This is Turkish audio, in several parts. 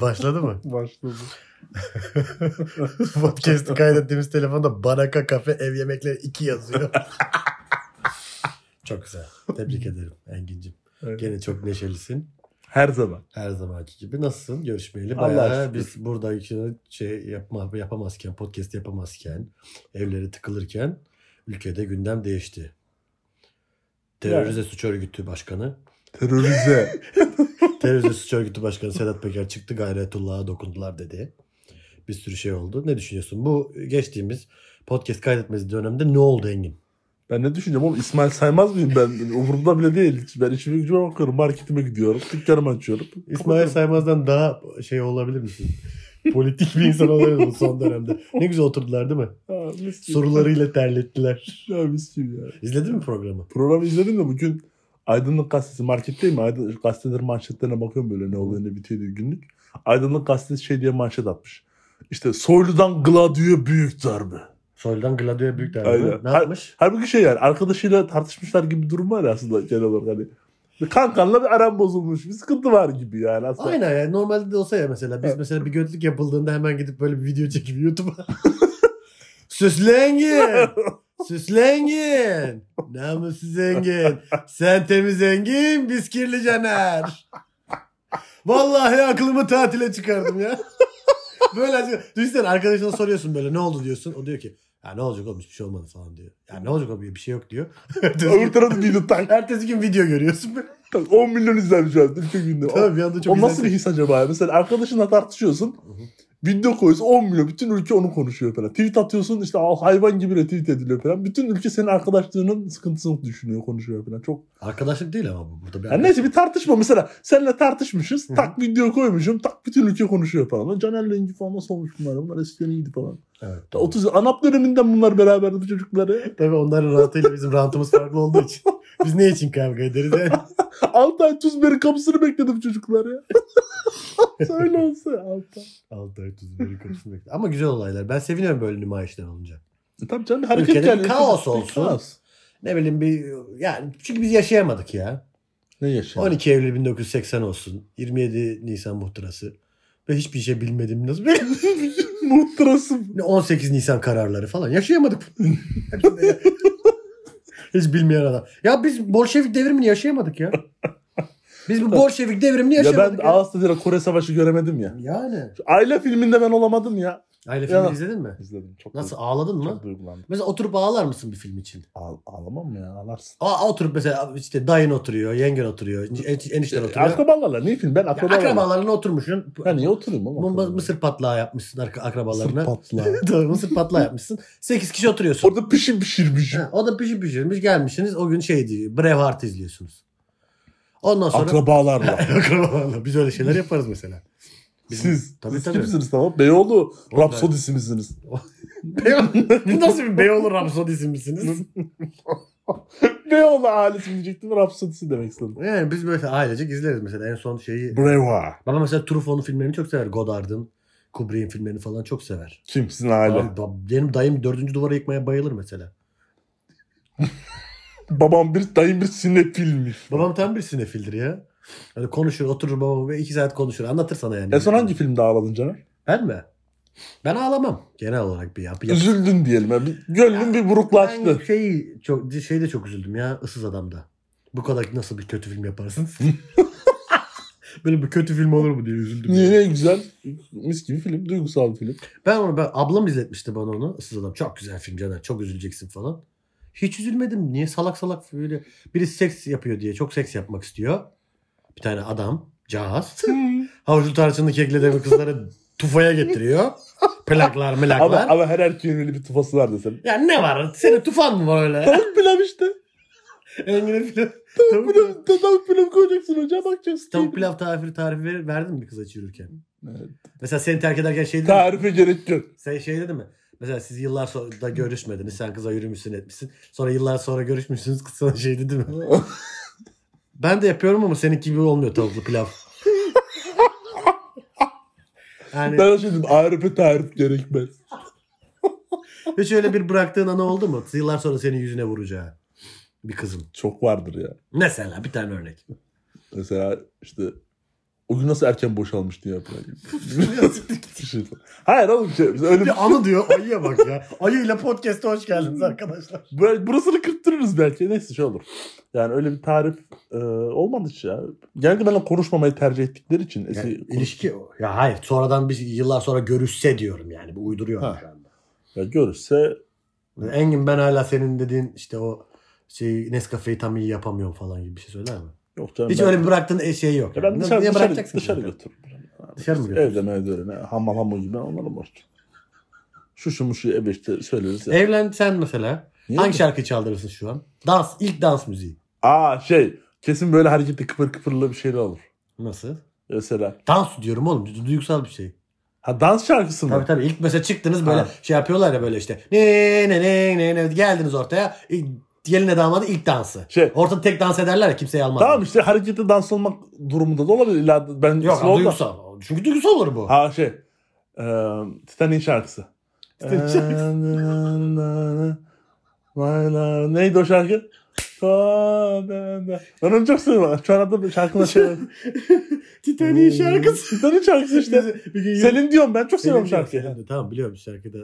Başladı mı? Başladı. Podcast'ı kaydettiğimiz telefonda Baraka Kafe ev yemekleri 2 yazıyor. çok güzel. Tebrik ederim Engin'cim. Evet. Gene çok neşelisin. Her zaman. Her zamanki gibi. Nasılsın? Görüşmeyeli. Bayağı şükür. biz burada şey yapma, yapamazken, podcast yapamazken, evleri tıkılırken ülkede gündem değişti. Terörize suç örgütü başkanı, Terörize. terörize suç örgütü başkanı Sedat Peker çıktı gayretullah'a dokundular dedi. Bir sürü şey oldu. Ne düşünüyorsun? Bu geçtiğimiz podcast kaydetmesi dönemde ne oldu Engin? ben ne düşüneceğim oğlum İsmail saymaz mıyım ben? Umurumda bile değil. Ben işime gücüme bakıyorum. Marketime gidiyorum. Dükkanımı açıyorum. İsmail Saymaz'dan daha şey olabilir misin? Politik bir insan olabilir mi son dönemde? Ne güzel oturdular değil mi? Ha. Sorularıyla terlettiler. Ya mis gibi ya. İzledin mi programı? Programı izledim de bugün Aydınlık Gazetesi marketteyim. mi? Aydınlık Gazetelerin manşetlerine bakıyorum böyle ne oluyor ne bitiyor diye günlük. Aydınlık Gazetesi şey diye manşet atmış. İşte Soylu'dan Gladio'ya büyük darbe. Soylu'dan Gladio'ya büyük darbe. Aynen. Ne yapmış? Halbuki şey yani arkadaşıyla tartışmışlar gibi bir durum var aslında genel olarak hani. Kankanla bir aram bozulmuş. Bir sıkıntı var gibi yani aslında. Aynen yani normalde de olsa ya mesela biz Evet. mesela bir götlük yapıldığında hemen gidip böyle bir video çekip YouTube'a Süslengin! Süslengin! Namussuz Engin! Sen temiz Engin, biz kirli Caner! Vallahi aklımı tatile çıkardım ya. Böyle düşünsene arkadaşına soruyorsun böyle ne oldu diyorsun. O diyor ki ya ne olacak oğlum hiçbir şey olmadı falan diyor. Ya ne olacak oğlum bir şey yok diyor. Öbür tarafta video tak. ertesi gün video görüyorsun. tak, 10 milyon izlenmiş abi günde. Tabii bir anda çok o nasıl güzel- bir his acaba? Mesela arkadaşınla tartışıyorsun. Video koyuyorsun 10 milyon. Bütün ülke onu konuşuyor falan. Tweet atıyorsun işte "Aa, hayvan gibi retweet ediliyor falan. Bütün ülke senin arkadaşlığının sıkıntısını düşünüyor, konuşuyor falan. Çok Arkadaşlık değil ama bu burada. Bir Yani neyse bir tartışma mesela. Seninle tartışmışız. Hı hı. Tak video koymuşum. Tak bütün ülke konuşuyor falan. Lan Caner'le Engin falan nasıl olmuş bunlar? Bunlar eskiden iyiydi falan. Evet. Ta 30 ANAP döneminden bunlar beraberdi bu çocukları. Tabii onların rahatıyla bizim rahatımız farklı olduğu için. Biz ne için kavga ederiz? Yani? 6 ay Tuzber'in kapısını bekledi bu çocuklar ya. Söyle olsa 6 ay. Altı ay tuz biberi kapısını bekle. Ama güzel olaylar. Ben seviniyorum böyle nümayişler olunca. E tabii canım bir hareket Ülkede yani. bir kaos Bir olsun. kaos. Ne bileyim bir yani çünkü biz yaşayamadık ya. Ne yaşıyor? 12 Eylül 1980 olsun. 27 Nisan muhtırası. Ve hiçbir şey bilmedim nasıl bir Muhtırası. Ne 18 Nisan kararları falan yaşayamadık. Hiç bilmeyen adam. Ya biz Bolşevik devrimini yaşayamadık ya. Biz bu Bolşevik devrimini Ya ben ya. Ağustos'ta Kore Savaşı göremedim ya. Yani. Şu Aile filminde ben olamadım ya. Aile Ya. filmi izledin mi? İzledim. Çok Nasıl duyg- ağladın mı? Çok duygulandım. Mesela oturup ağlar mısın bir film için? Ağ, ağlamam ya? Ağlarsın. Aa, oturup mesela işte dayın oturuyor, yengen oturuyor, en- enişten oturuyor. Akrabalarla ne film? Ben Ya akrabalarla. akrabalarla oturmuşsun. Ben niye oturayım oğlum? Mısır patlağı yapmışsın akrabalarına. Mısır patlağı. Doğru, mısır patlağı yapmışsın. 8 kişi oturuyorsun. Orada pişir pişirmiş. Ha, o da pişi pişirmiş gelmişsiniz. O gün şeydi Braveheart izliyorsunuz. Ondan sonra Akrabalarla. akrabalarla biz öyle şeyler yaparız mesela. Bizim- Siz, Tabii, siz tabii. kimsiniz tamam? Beyoğlu Rapsodisi misiniz? Beyoğlu, bu nasıl bir Beyoğlu Rapsodisi misiniz? Beyoğlu ailesi mi diyecektim Rapsodisi demek istedim. yani biz böyle ailecek izleriz mesela en son şeyi. Breva. Baba mesela Truffaut'un filmlerini çok sever. Godard'ın, Kubrick'in filmlerini falan çok sever. Kim sizin aile? Bab- benim dayım dördüncü duvara yıkmaya bayılır mesela. Babam bir dayım bir sinefilmiş. Babam tam bir sinefildir ya. Hani konuşur oturur babam ve iki saat konuşur. Anlatır sana yani. En son hangi filmde ağladın Caner? Ben mi? Ben ağlamam. Genel olarak bir yap. yap. Üzüldün diyelim. Yani. Bir- Gönlün bir buruklaştı. Ben şey, çok, şeyde çok üzüldüm ya. Issız Adam'da. Bu kadar nasıl bir kötü film yaparsın? Böyle bir kötü film olur mu diye üzüldüm. Niye ya. ne güzel. Mis gibi film. Duygusal bir film. Ben onu ben ablam izletmişti bana onu. Issız Adam çok güzel film Caner. Çok üzüleceksin falan. Hiç üzülmedim. Niye salak salak böyle biri seks yapıyor diye çok seks yapmak istiyor. Bir tane adam, cahaz. Havuçlu tarçınlı keklediği kızları tufaya getiriyor. Plaklar, ama, mülaklar. ama her erkeğin öyle bir tufası var desem. Ya ne var? Senin tufan mı var öyle? Tavuk pilav işte. Engin'in pilav. Tavuk pilav, tavuk pilav koyacaksın hocam bakacaksın. Tavuk pilav tarifi, tarifi ver, verdin mi kıza çürürken? Evet. Mesela seni terk ederken şey dedin mi? Tarife gerek yok. Sen şey dedin mi? Mesela siz yıllar sonra da görüşmediniz. Sen kıza yürümüşsün etmişsin. Sonra yıllar sonra görüşmüşsünüz. Kız sana şey dedi mi? Ben de yapıyorum ama senin gibi olmuyor tavuklu pilav. Yani Ben şey dedim ARP tarif gerekmez. hiç öyle bir bıraktığın ana oldu mu? Yıllar sonra senin yüzüne vuracağı bir kızın. Çok vardır ya. Mesela bir tane örnek. Mesela işte O gün nasıl erken boşalmış diye yapıyor. Bir şey. Hayır oğlum şey, biz öyle bir anı diyor ayıya bak ya. Ayıyla podcast'a hoş geldiniz arkadaşlar. Burasını kırptırırız belki. Neyse şey olur. Yani öyle bir tarif e, olmadı hiç ya. Genelde benimle konuşmamayı tercih ettikleri için. Yani eski ilişki ya hayır sonradan bir yıllar sonra görüşse diyorum yani bu uyduruyorum Ha. şu anda. Ya görürse Engin ben hala senin dediğin işte o şey Nescafe'yi tam iyi yapamıyorum falan gibi bir şey söyler mi? Yok canım. Hiç ben, öyle bir bıraktığın şey yok. Ya ben yani. dışarı, Niye dışarı, bırakacaksın dışarı götürürüm. Dışarı mı götürürsün? Evde evde öyle hamal hamal gibi onlara boş. Şu şu şu eve işte söyleriz ya. Evlen sen mesela. Niye Hangi mi? şarkıyı çaldırırsın şu an? Dans. ilk dans müziği. Aa şey kesin böyle hareketli kıpır kıpırlı bir şeyler olur. Nasıl? Mesela. Dans diyorum oğlum. du- Duygusal bir şey. Ha dans şarkısı mı? Tabii tabii. İlk mesela çıktınız böyle Ha. şey yapıyorlar ya böyle işte. Ne ne ne ne ne geldiniz ortaya. İlk, geline damadı ilk dansı. Şey- Ortada tek dans ederler ya kimseyi almaz. Tamam işte hareketli dans olmak durumunda da olabilir. İlla ben Yok da- duygusal. Çünkü duygusal olur bu. Ha şey. E, Titanic'in şarkısı. Titanic şarkısı. My love. Neydi o şarkı? Ben onu çok seviyorum. Şu an adı şarkının şey. Titanic şarkısı. Titanic şarkısı işte. Selin diyorum ben çok seviyorum şarkıyı. Tamam biliyorum şarkıda.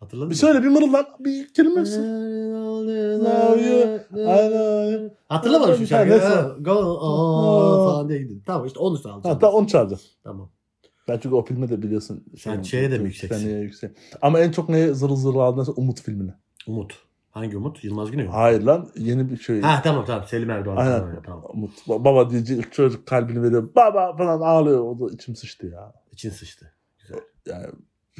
Hatırladın Bir mı? söyle bir mırıldan bir kelime misin? Hatırlamadım şu şarkıyı. Go falan diye gidin. Tamam işte onu çalacağım. Ha, tamam onu çalacağız. Tamam. Ben çünkü o filmi de biliyorsun. Sen şeye de mi yükseksin? Yüksek. Ama en çok neye zırıl zırıl aldın? Umut filmine. Umut. Hangi Umut? Yılmaz Güney mi? Hayır lan yeni bir şey. Ha tamam tamam. Selim Erdoğan. Aynen. Tamam, tamam. Umut. Baba diyecek çocuk kalbini veriyor. Baba falan ağlıyor. O da içim sıçtı ya. İçin sıçtı. Güzel. Yani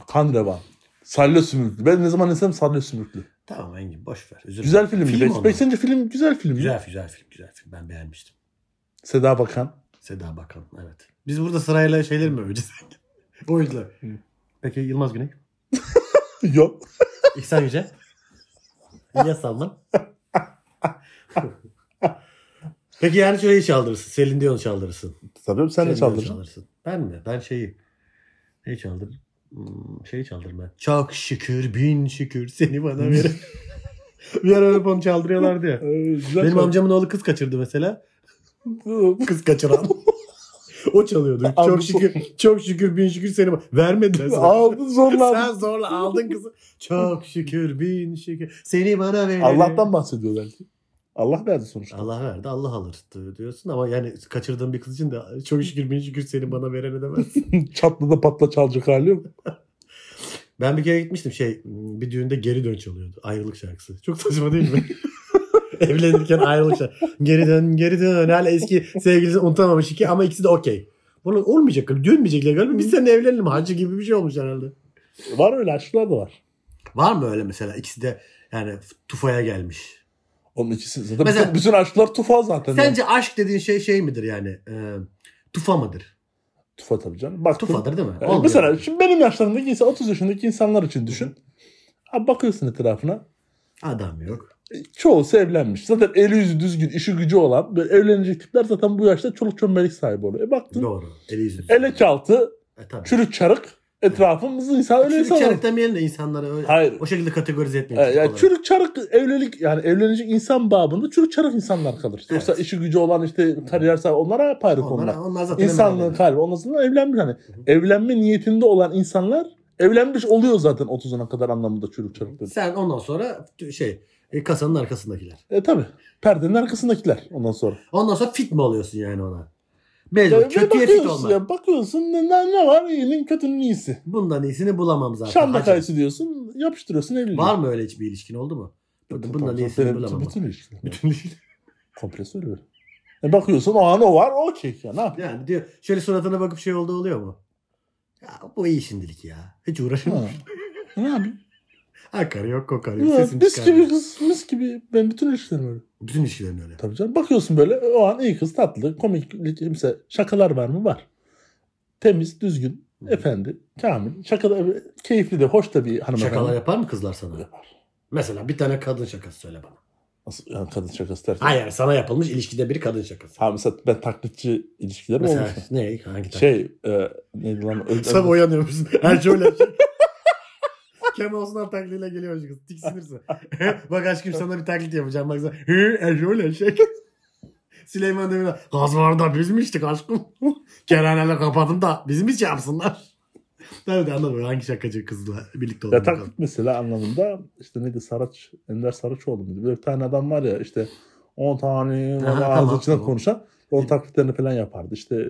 kan revan. Salya sümüklü. Ben ne zaman desem salya sümüklü. Tamam Engin boş ver. Özür Güzel film. Film Beş, beşinci film güzel film. Güzel güzel film güzel film. Ben beğenmiştim. Seda Bakan. Seda Bakan evet. Biz burada sırayla şeyler mi öveceğiz? Oyuncular. Peki Yılmaz Güney? Yok. İhsan Yüce? İlyas Salman? Peki yani şöyle çaldırırsın. Selin Dion çaldırırsın. Tabii sen de Selin Dion çaldırdın. çaldırırsın. Ben mi? Ben şeyi neyi çaldırdım? Hmm, şeyi çaldırdım ben. Çok şükür bin şükür seni bana verin. bir ara öyle onu çaldırıyorlardı ya. Ee, Benim amcamın oğlu kız kaçırdı mesela. Kız kaçıran. o çalıyordu. Abi Çok şükür, çok şükür, bin şükür seni vermediler sana. Aldın zorla. Sen zorla aldın kızı. Çok şükür, bin şükür. Seni bana ver. Allah'tan bahsediyor belki. Allah verdi sonuçta. Allah verdi, Allah alır diyorsun ama yani kaçırdığın bir kız için de çok şükür, bin şükür seni bana verene demezsin. Çatlı da patla çalacak hali yok. ben bir kere gitmiştim şey bir düğünde geri dön çalıyordu. Ayrılık şarkısı. Çok saçma değil mi? Evlenirken ayrılık şarkısı. Geri dön, geri dön. Hala eski sevgilisini unutamamış iki ama ikisi de okey. Bunu olmayacak. Dönmeyecekler galiba. Biz seninle evlenelim. Hacı gibi bir şey olmuş herhalde. Var öyle aşklar da var. Var mı öyle mesela? İkisi de yani tufaya gelmiş. Onun ikisi zaten Mesela- bütün, bütün aşklar tufa zaten. Sence aşk dediğin şey şey midir yani? E, tufa mıdır? Tufa tabii canım. Bak Tufadır değil mi? Yani Olmuyor. mesela şimdi benim yaşlarımdaki insan 30 yaşındaki insanlar için düşün. Abi bakıyorsun etrafına. Adam yok. e, Çoğusu evlenmiş. Zaten eli yüzü düzgün, işi gücü olan böyle evlenecek tipler zaten bu yaşta çoluk çömbelik sahibi oluyor. E baktın Doğru. Eli yüzü. elek altı, E, tabii. çürük çarık etrafımızda insan öyle Çürük insan var. çarık demeyelim de insanları öyle, Hayır. o şekilde kategorize etmeyelim. yani çürük çarık evlilik yani evlenecek insan babında çürük çarık insanlar kalır. Evet. Yoksa işi gücü olan işte kariyer sahibi onlara apayrı onlar, konular. onlar zaten İnsanlığın kalbi. Ondan sonra evlenmiş hani. Evlenme niyetinde olan insanlar evlenmiş oluyor zaten 30'una kadar anlamında çürük çarık dedi. Sen ondan sonra şey e, kasanın arkasındakiler. E tabi. Perdenin arkasındakiler ondan sonra. Ondan sonra fit mi oluyorsun yani ona? Mecbur. Ya, Kötüye fit bakıyorsun olma. ya, bakıyorsun ne, ne, var iyinin kötünün iyisi. Bundan iyisini bulamam zaten. Hacı. kayısı diyorsun yapıştırıyorsun evliliği. Var mı öyle hiçbir ilişkin oldu mu? Bundan tabii, iyisini bulamam. Bütün ilişkiler. Bütün ilişkin. Komple söylüyorum. E bakıyorsun o an o var okey ya ne yapayım? Yani diyor şöyle suratına bakıp şey oldu oluyor mu? Ya bu iyi şimdilik ya. Hiç uğraşamam. Ne yapayım? Ha karı yok kokarı yok. Sesini mis gibi kız mis gibi ben bütün ilişkilerim öyle. Bütün ilişkilerin öyle. Tabii canım bakıyorsun böyle o an iyi kız tatlı komik kimse şakalar var mı var. Temiz düzgün efendi kamil şakada keyifli de hoş da bir hanımefendi. Şakalar yapar mı kızlar sana? Yapar. Mesela bir tane kadın şakası söyle bana. Nasıl yani kadın şakası derken? Hayır sana yapılmış ilişkide bir kadın şakası. Ha mesela ben taklitçi ilişkilerim Mesela olmuş. ne? Hangi tane? Şey e, neydi lan? Sen uyanıyor musun? Her şey öyle. Kemal Osman taklidiyle geliyor şu kız. Tiksinirse. Bak aşkım sana bir taklit yapacağım. Bak sana. Hı, her şey öyle şey. Süleyman Demirel. Gaz var da biz mi içtik aşkım? Kerhaneler kapatın da biz mi şey yapsınlar? Tabii de anladım hangi şakacı kızla birlikte Ya olduğunu. taklit mesela anlamında işte neydi Saraç, Ender Saraçoğlu muydu? Böyle bir tane adam var ya işte 10 tane bana tamam, ağzı içine tamam. konuşan onun taklitlerini falan yapardı. İşte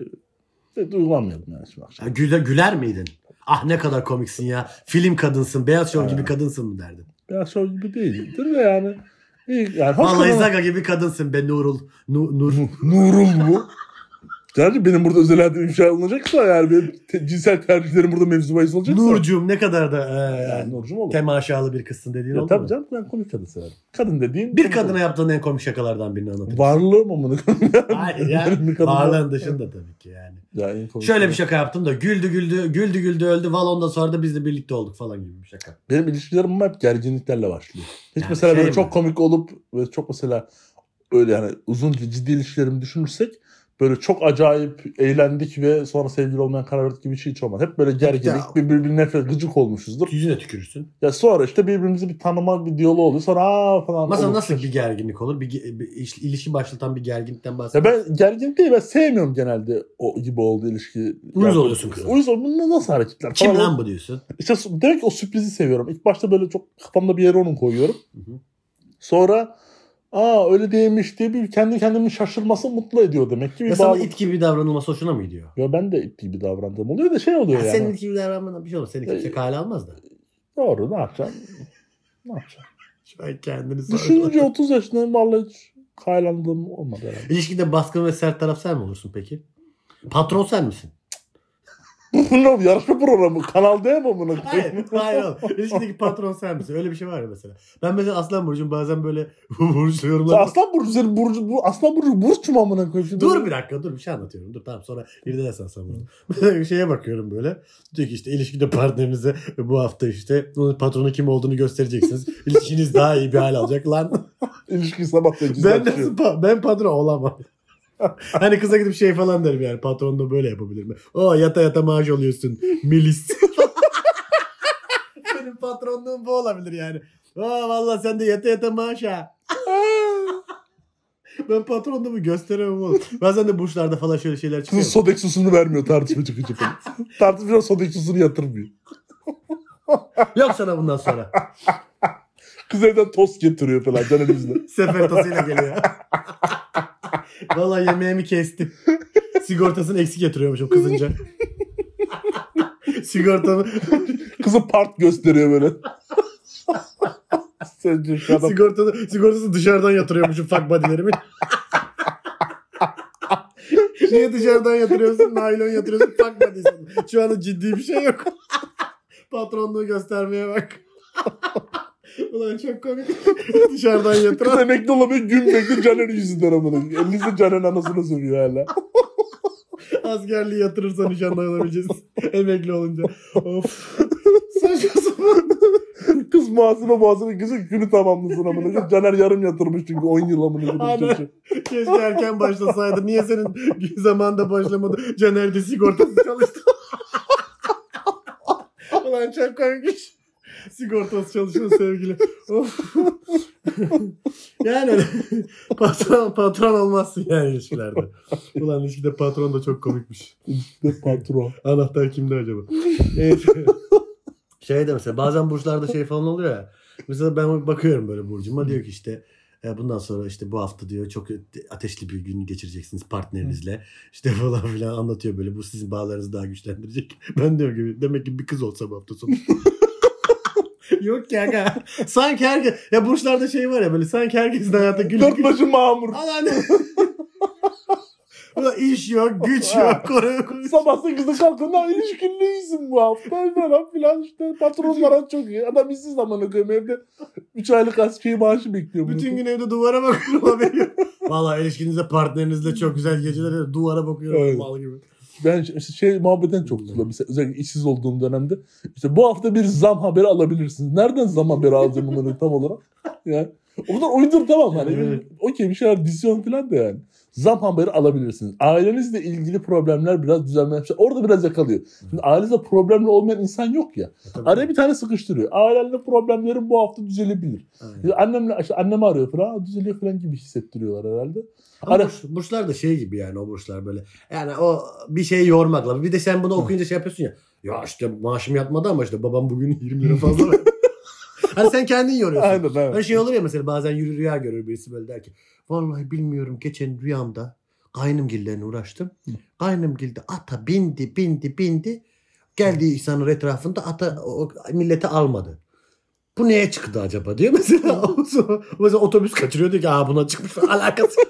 duygulanmayalım yani şimdi akşam. Ya güler, güler miydin? Ah ne kadar komiksin ya. Film kadınsın, beyaz şov gibi kadınsın mı derdin? Biraz şov gibi değildir de yani. İyi, yani Vallahi Zaga gibi kadınsın be Nurul. Nu, Nur. Nurul bu. Gerçi benim burada özel hayatım ifşa olunacaksa yani benim te- cinsel tercihlerim burada mevzu bahis olacaksa. Nurcuğum ne kadar da e, Yani Nurcum olur. temaşalı bir kızsın dediğin Ya oldu tabii mu? canım ben komik kadın severim. Kadın dediğin. Bir kadına olur. yaptığın en komik şakalardan birini anlatayım. Varlığım amına koyayım. Hayır ya. Varlığın var. dışında tabii ki yani. Ya en komik Şöyle bir şaka yaptım da güldü güldü güldü güldü öldü. Val ondan sonra da biz de birlikte olduk falan gibi bir şaka. Benim ilişkilerim hep gerginliklerle başlıyor. Hiç Yani mesela şey böyle mi? çok komik olup ve çok mesela öyle yani uzun ciddi ilişkilerimi düşünürsek böyle çok acayip eğlendik ve sonra sevgili olmayan karar verdik gibi bir şey hiç olmaz. Hep böyle gerginlik, Ya. birbirine nefret, gıcık olmuşuzdur. Yüzüne tükürürsün. Ya sonra işte birbirimizi bir tanıma, bir diyaloğu oluyor. Sonra aa falan. Mesela olur. nasıl bir gerginlik olur? Bir, bir iş- ilişki başlatan bir gerginlikten Ya bahseder. ben gerginlik değil ben sevmiyorum genelde o gibi olduğu ilişki. Uyuz oluyorsun kıza. Uyuz oluyorum. Bu Nasıl hareketler? Kim falan. lan bu diyorsun? İşte demek ki o sürprizi seviyorum. İlk başta böyle çok kafamda bir yere onu koyuyorum. Hı hı. Sonra aa öyle değilmiş diye bir kendi kendimin şaşırması mutlu ediyor demek ki. Bir sana bağlı- it gibi davranılması hoşuna mı gidiyor? Ya ben de it gibi davrandığım oluyor da şey oluyor Ya yani. Senin it gibi davranmana bir şey olur. Seni kimse Ee, kale almaz da. Doğru ne yapacağım? ne? Şu an kendini Düşününce 30 yaşındayım vallahi hiç haylandığım olmadı herhalde. İlişkide baskın ve sert taraf sen mi olursun peki? Patron sen misin? Ne yarışma programı? Kanal D mi amına Hayır, hayır oğlum. İlişkideki patron sen misin? Öyle bir şey var ya mesela. Ben mesela Aslan Burcu'm bazen böyle Burcu yorumlar. Aslan Burcu senin Burcu, bu Aslan Burcu Burç mu amına koyayım? Dur bir dakika dur bir şey anlatıyorum. Dur tamam sonra irdelersin Aslan Burcu. Mesela bir şeye bakıyorum böyle. Diyor ki işte ilişkide partnerinize bu hafta işte onun patronu kim olduğunu göstereceksiniz. İlişkiniz daha iyi bir hal alacak lan. İlişki sabah da ben nasıl pa- ben patron olamam. hani kıza gidip şey falan derim yani patron da böyle yapabilir mi? O yata yata maaş oluyorsun. Milis. Benim patronluğum bu olabilir yani. Aa vallahi sen de yata yata maaş ha. ben patronluğumu gösteremem oğlum. Bazen de burçlarda falan şöyle şeyler Kızın çıkıyor. sodeksusunu vermiyor tartışma çıkınca. Tartışma sodeksusunu yatırmıyor. Yok sana bundan sonra. Kız evden tost getiriyor falan can elimizde. Sefer tasıyla geliyor. Vallahi yemeğimi kestim. Sigortasını eksik getiriyormuşum kızınca. Sigortamı Kızı part gösteriyor böyle. Adam sigortasını, sigortası dışarıdan yatırıyormuşum fuck body'lerimi. Niye dışarıdan yatırıyorsun? Naylon yatırıyorsun fuck body'sin. Şu anda ciddi bir şey yok. Patronluğu göstermeye bak. Ulan çok komik. dışarıdan Kız yatıran. emekli olamıyor gün bekliyor Caner'in yüzünden amına. Elinizde Caner'in anasını sövüyor hala. Askerliği yatırırsan nişanlı olabileceğiz. Emekli olunca. Of. Saçma sapan. Kız muhasebe muhasebe gözü günü tamamlasın amına. Caner yarım yatırmış çünkü 10 yıl amına. Aynen. Keşke erken başlasaydı. Niye senin zamanında başlamadı? Caner de sigortası çalıştı. Ulan çok komikmiş. Sigortası çalışıyor sevgili. Yani öyle. patron, patron olmazsın yani ilişkilerde. Ulan ilişkide patron da çok komikmiş. İşte patron. Anahtar kimde acaba? Evet. şey de mesela bazen burçlarda şey falan oluyor ya. Mesela ben bakıyorum böyle burcuma diyor ki işte e, bundan sonra işte bu hafta diyor çok ateşli bir gün geçireceksiniz partnerinizle. İşte falan filan anlatıyor böyle. Bu sizin bağlarınızı daha güçlendirecek. Ben diyorum ki demek ki bir kız olsa bu hafta sonu. Yok ki aga. Sanki herkes ya burçlarda şey var ya böyle sanki herkesin hayatı gülüp Dört başı mamur. Alan. Ulan iş yok, güç yok, konu yok. Sabah 8'de kalkın ha ilişkiliyisin bu hafta falan filan işte patronlara çok iyi. Adam işsiz zamanı koyayım evde 3 aylık askeri maaşı bekliyor. bunu. Bütün gün evde duvara bakıyorum haberi. Valla ilişkinizde partnerinizle çok güzel geceler duvara bakıyorum Evet. mal gibi. Ben işte şey muhabbeten çok tutuluyorum. Mesela özellikle işsiz olduğum dönemde. işte bu hafta bir zam haberi alabilirsiniz. Nereden zam haberi alacağım bunları tam olarak? Ya. O kadar uydur tamam hani. Evet. Okey bir şeyler dizyon falan da yani. Zam haberi alabilirsiniz. Ailenizle ilgili problemler biraz düzenlenmiş. Orada biraz yakalıyor. Şimdi ailenizde problemli olmayan insan yok ya. Tabii. Araya bir tane sıkıştırıyor. Ailenle problemlerin bu hafta düzelebilir. Aynen. Annemle işte annemi arıyor falan. "Aa, Düzeliyor falan gibi hissettiriyorlar herhalde. Ama Ara- burç- burçlar da şey gibi yani o burçlar böyle. Yani o bir şeyi yormakla. Bir de sen bunu okuyunca şey yapıyorsun ya. Ya işte maaşım yatmadı ama işte babam bugün 20 lira fazla hani sen kendin yoruyorsun. Aynen evet. Hani şey olur ya mesela bazen yürü rüya görür birisi böyle der ki. Vallahi bilmiyorum geçen rüyamda kaynımgillerine uğraştım. Kaynımgilde ata bindi bindi bindi. Geldiği insanın etrafında ata o, millete almadı. Bu neye çıktı acaba diyor mesela. mesela otobüs kaçırıyor diyor ki aa buna çıkmış alakası.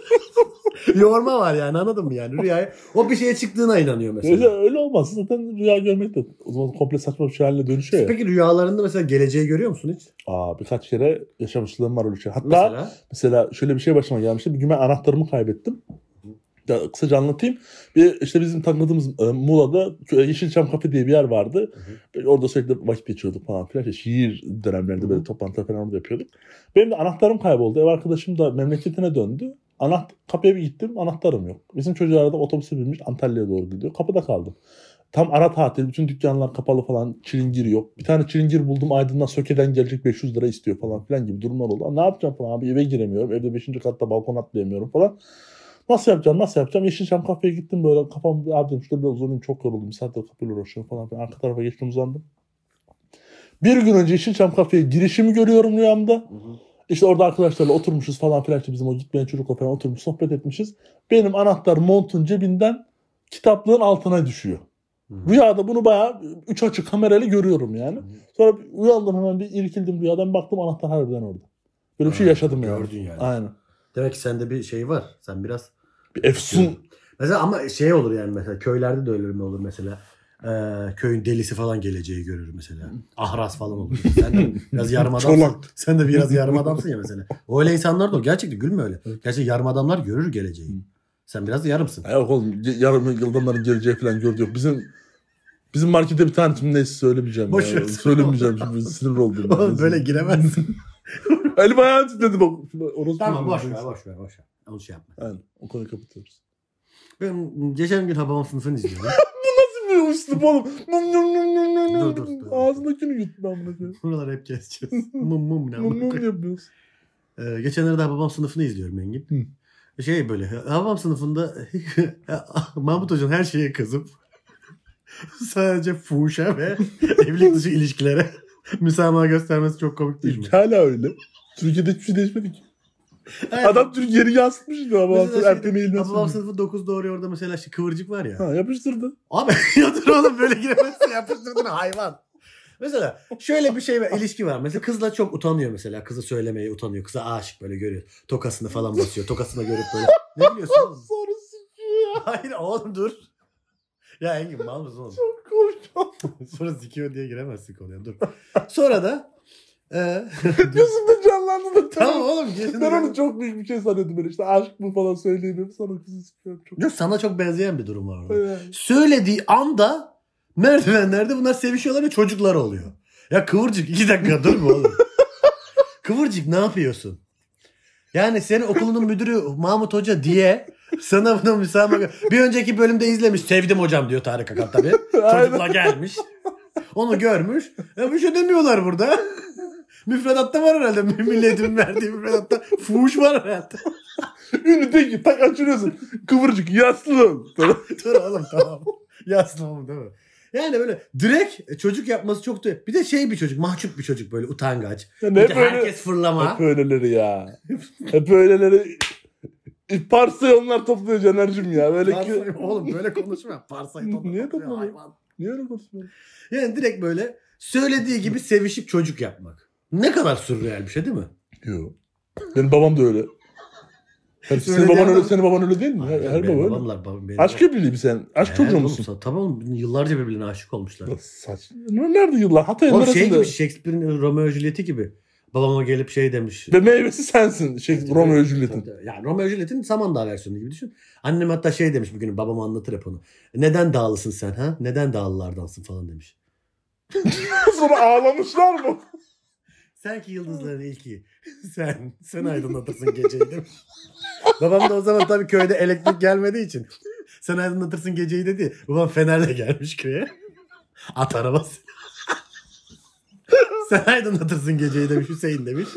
Yorma var yani anladın mı yani rüyaya. O bir şeye çıktığına inanıyor Öyle, mesela. öyle olmaz. Zaten rüya görmek de o zaman komple saçma bir şey haline dönüşüyor ya. Peki rüyalarında mesela geleceği görüyor musun hiç? Aa, birkaç kere yaşamışlığım var öyle şey. Hatta mesela, Mesela. şöyle bir şey başıma gelmişti. Bir gün ben anahtarımı kaybettim. Ya, kısaca anlatayım. Bir, işte bizim tanıdığımız e, Muğla'da kö- Yeşilçam Kafe diye bir yer vardı. Böyle Orada sürekli vakit geçiyorduk falan filan. İşte şiir dönemlerinde Hı hı. böyle toplantılar falan orada yapıyorduk. Benim de anahtarım kayboldu. Ev arkadaşım da memleketine döndü. Anaht kapıya bir gittim anahtarım yok. Bizim çocuklar da otobüse binmiş Antalya'ya doğru gidiyor. Kapıda kaldım. Tam ara tatil bütün dükkanlar kapalı falan çilingir yok. Bir tane çilingir buldum Aydın'dan Söke'den gelecek 500 lira istiyor falan filan gibi durumlar oldu. Ne yapacağım falan abi eve giremiyorum. Evde 5. katta balkon atlayamıyorum falan. Nasıl yapacağım nasıl yapacağım? Yeşilçam kafeye gittim böyle kafam abi dedim şurada biraz uzanayım çok yoruldum. Bir saattir kapıyla uğraşıyorum falan filan. Arka tarafa geçtim uzandım. Bir gün önce Yeşilçam kafeye girişimi görüyorum rüyamda. İşte orada arkadaşlarla oturmuşuz falan filan. İşte bizim o gitmeyen çocukla falan oturmuş sohbet etmişiz. Benim anahtar montun cebinden kitaplığın altına düşüyor. Rüyada bunu bayağı üç açı kamerayla görüyorum yani. Sonra bir uyandım hemen bir irkildim rüyadan baktım anahtar harbiden orada. Böyle bir şey yaşadım yani. gördün yani. Aynen. Demek ki sende bir şey var. Sen biraz Bir efsun. Mesela ama şey olur yani mesela köylerde de öyle olur mesela. Ee, köyün delisi falan geleceği görür mesela. Ahraz falan olur. Sen de biraz yarım adamsın. Sen de biraz yarım adamsın ya mesela. Öyle insanlar da. Gerçekten gülme öyle. Gerçekten yarım adamlar görür geleceği. Sen biraz da yarımsın. Ya Yok oğlum yarım yıldanların geleceği falan gördü yok. Bizim bizim markette bir tane şimdi neyse söylemeyeceğim. Boş ya. Söylemeyeceğim şimdi sinir oldum. ben. Oğlum böyle giremezsin. Elim ayağım titredi bak. Orası tamam boş ver boş ver boş ver. Onu şey yapma. Aynen. O konuyu kapatıyoruz. Ben geçen gün Hababam sınıfını izliyordum. Üslup oğlum? Num num num num num num. Dur, dur, dur. Ağzındakini yuttu ben bunu. Buraları hep keseceğiz. mum mum ne num koyayım. yapıyoruz. Ee, geçenlerde Hababam sınıfını izliyorum Engin. Şey böyle Hababam sınıfında Mahmut Hoca'nın her şeye kızıp sadece fuhuşa ve evlilik dışı ilişkilere müsamaha göstermesi çok komik değil mi? Hala öyle. Türkiye'de hiçbir şey değişmedi ki. Adam Türkiye'yi yansıtmıştı ama Mesela şey, erken eğilmesi. Hababam sınıfı 9 doğru orada mesela işte kıvırcık var ya. Ha yapıştırdı. Abi ya dur oğlum böyle giremezsin yapıştırdın hayvan. Mesela şöyle bir şey var, ilişki var. Mesela kızla çok utanıyor mesela. Kızı söylemeye utanıyor. Kıza aşık böyle görüyor. Tokasını falan basıyor. Tokasını görüp böyle. Ne biliyorsun oğlum? Sonra sikiyor ya. Hayır oğlum dur. Ya Engin mal mısın oğlum? Korktum. Sonra sikiyor diye giremezsin konuya dur. Sonra da Gözümde canlandı da. tamam oğlum. geçin Ben onu çok büyük bir şey zannediyordum böyle işte aşk bu falan söyleyemiyorum sonra kızı sıkıyorum çok. Yok sana çok benzeyen bir durum var orada. Ee, Söylediği anda merdivenlerde bunlar sevişiyorlar ve çocuklar oluyor. Ya Kıvırcık iki dakika dur mu oğlum? Kıvırcık ne yapıyorsun? Yani senin okulunun müdürü Mahmut Hoca diye sana buna müsamaha... Bir önceki bölümde izlemiş. Sevdim hocam diyor Tarık Akan tabii. Çocukla gelmiş. Onu görmüş. Ya bir şey demiyorlar burada. Müfredatta var herhalde. Milletin verdiği müfredatta fuhuş var herhalde. Ünlü tek tak açıyorsun. Kıvırcık yaslı. Dur oğlum tamam. Yazsın oğlum değil mi? Yani böyle direkt çocuk yapması çok da... Bir de şey bir çocuk, mahcup bir çocuk böyle utangaç. Ya Bir ne de böyle? herkes fırlama. Hep öyleleri ya. Hep öyleleri. Parsiyonlar topluyor Caner'cim ya. Böyle ki... Parsayı- oğlum böyle konuşma. Parsayı topla- Niye topluyor toplamıyor? Niye öyle konuşuyorsun? Yani direkt böyle söylediği gibi sevişip çocuk yapmak. Ne kadar sürreal bir şey değil mi? Yok. Benim babam da öyle. Her, senin baban öyle, senin baban öyle değil mi? Her, Yani her baba babamlar, babam, benim Aşk evliliği mi sen? Aşk Evet çocuğu musun? sa- Tabii oğlum yıllarca birbirine aşık olmuşlar. Saç. Nerede yıllar? Hatay'ın Oğlum şey neresinde? gibi Shakespeare'in Romeo Juliet'i gibi. Babama gelip şey demiş. Ve meyvesi sensin. Şey, Romeo Juliet'in. Yani Romeo Juliet'in Samandağ versiyonu gibi düşün. Annem hatta şey demiş bugün babama anlatır hep onu. Neden dağlısın sen ha? Neden dağlılardansın falan demiş. Sonra ağlamışlar mı? Sen ki yıldızların ilki. Sen, sen aydınlatırsın geceyi mi? Babam da o zaman tabii köyde elektrik gelmediği için. Sen aydınlatırsın geceyi dedi. Babam fenerle gelmiş köye. At arabası. sen aydınlatırsın geceyi demiş Hüseyin demiş.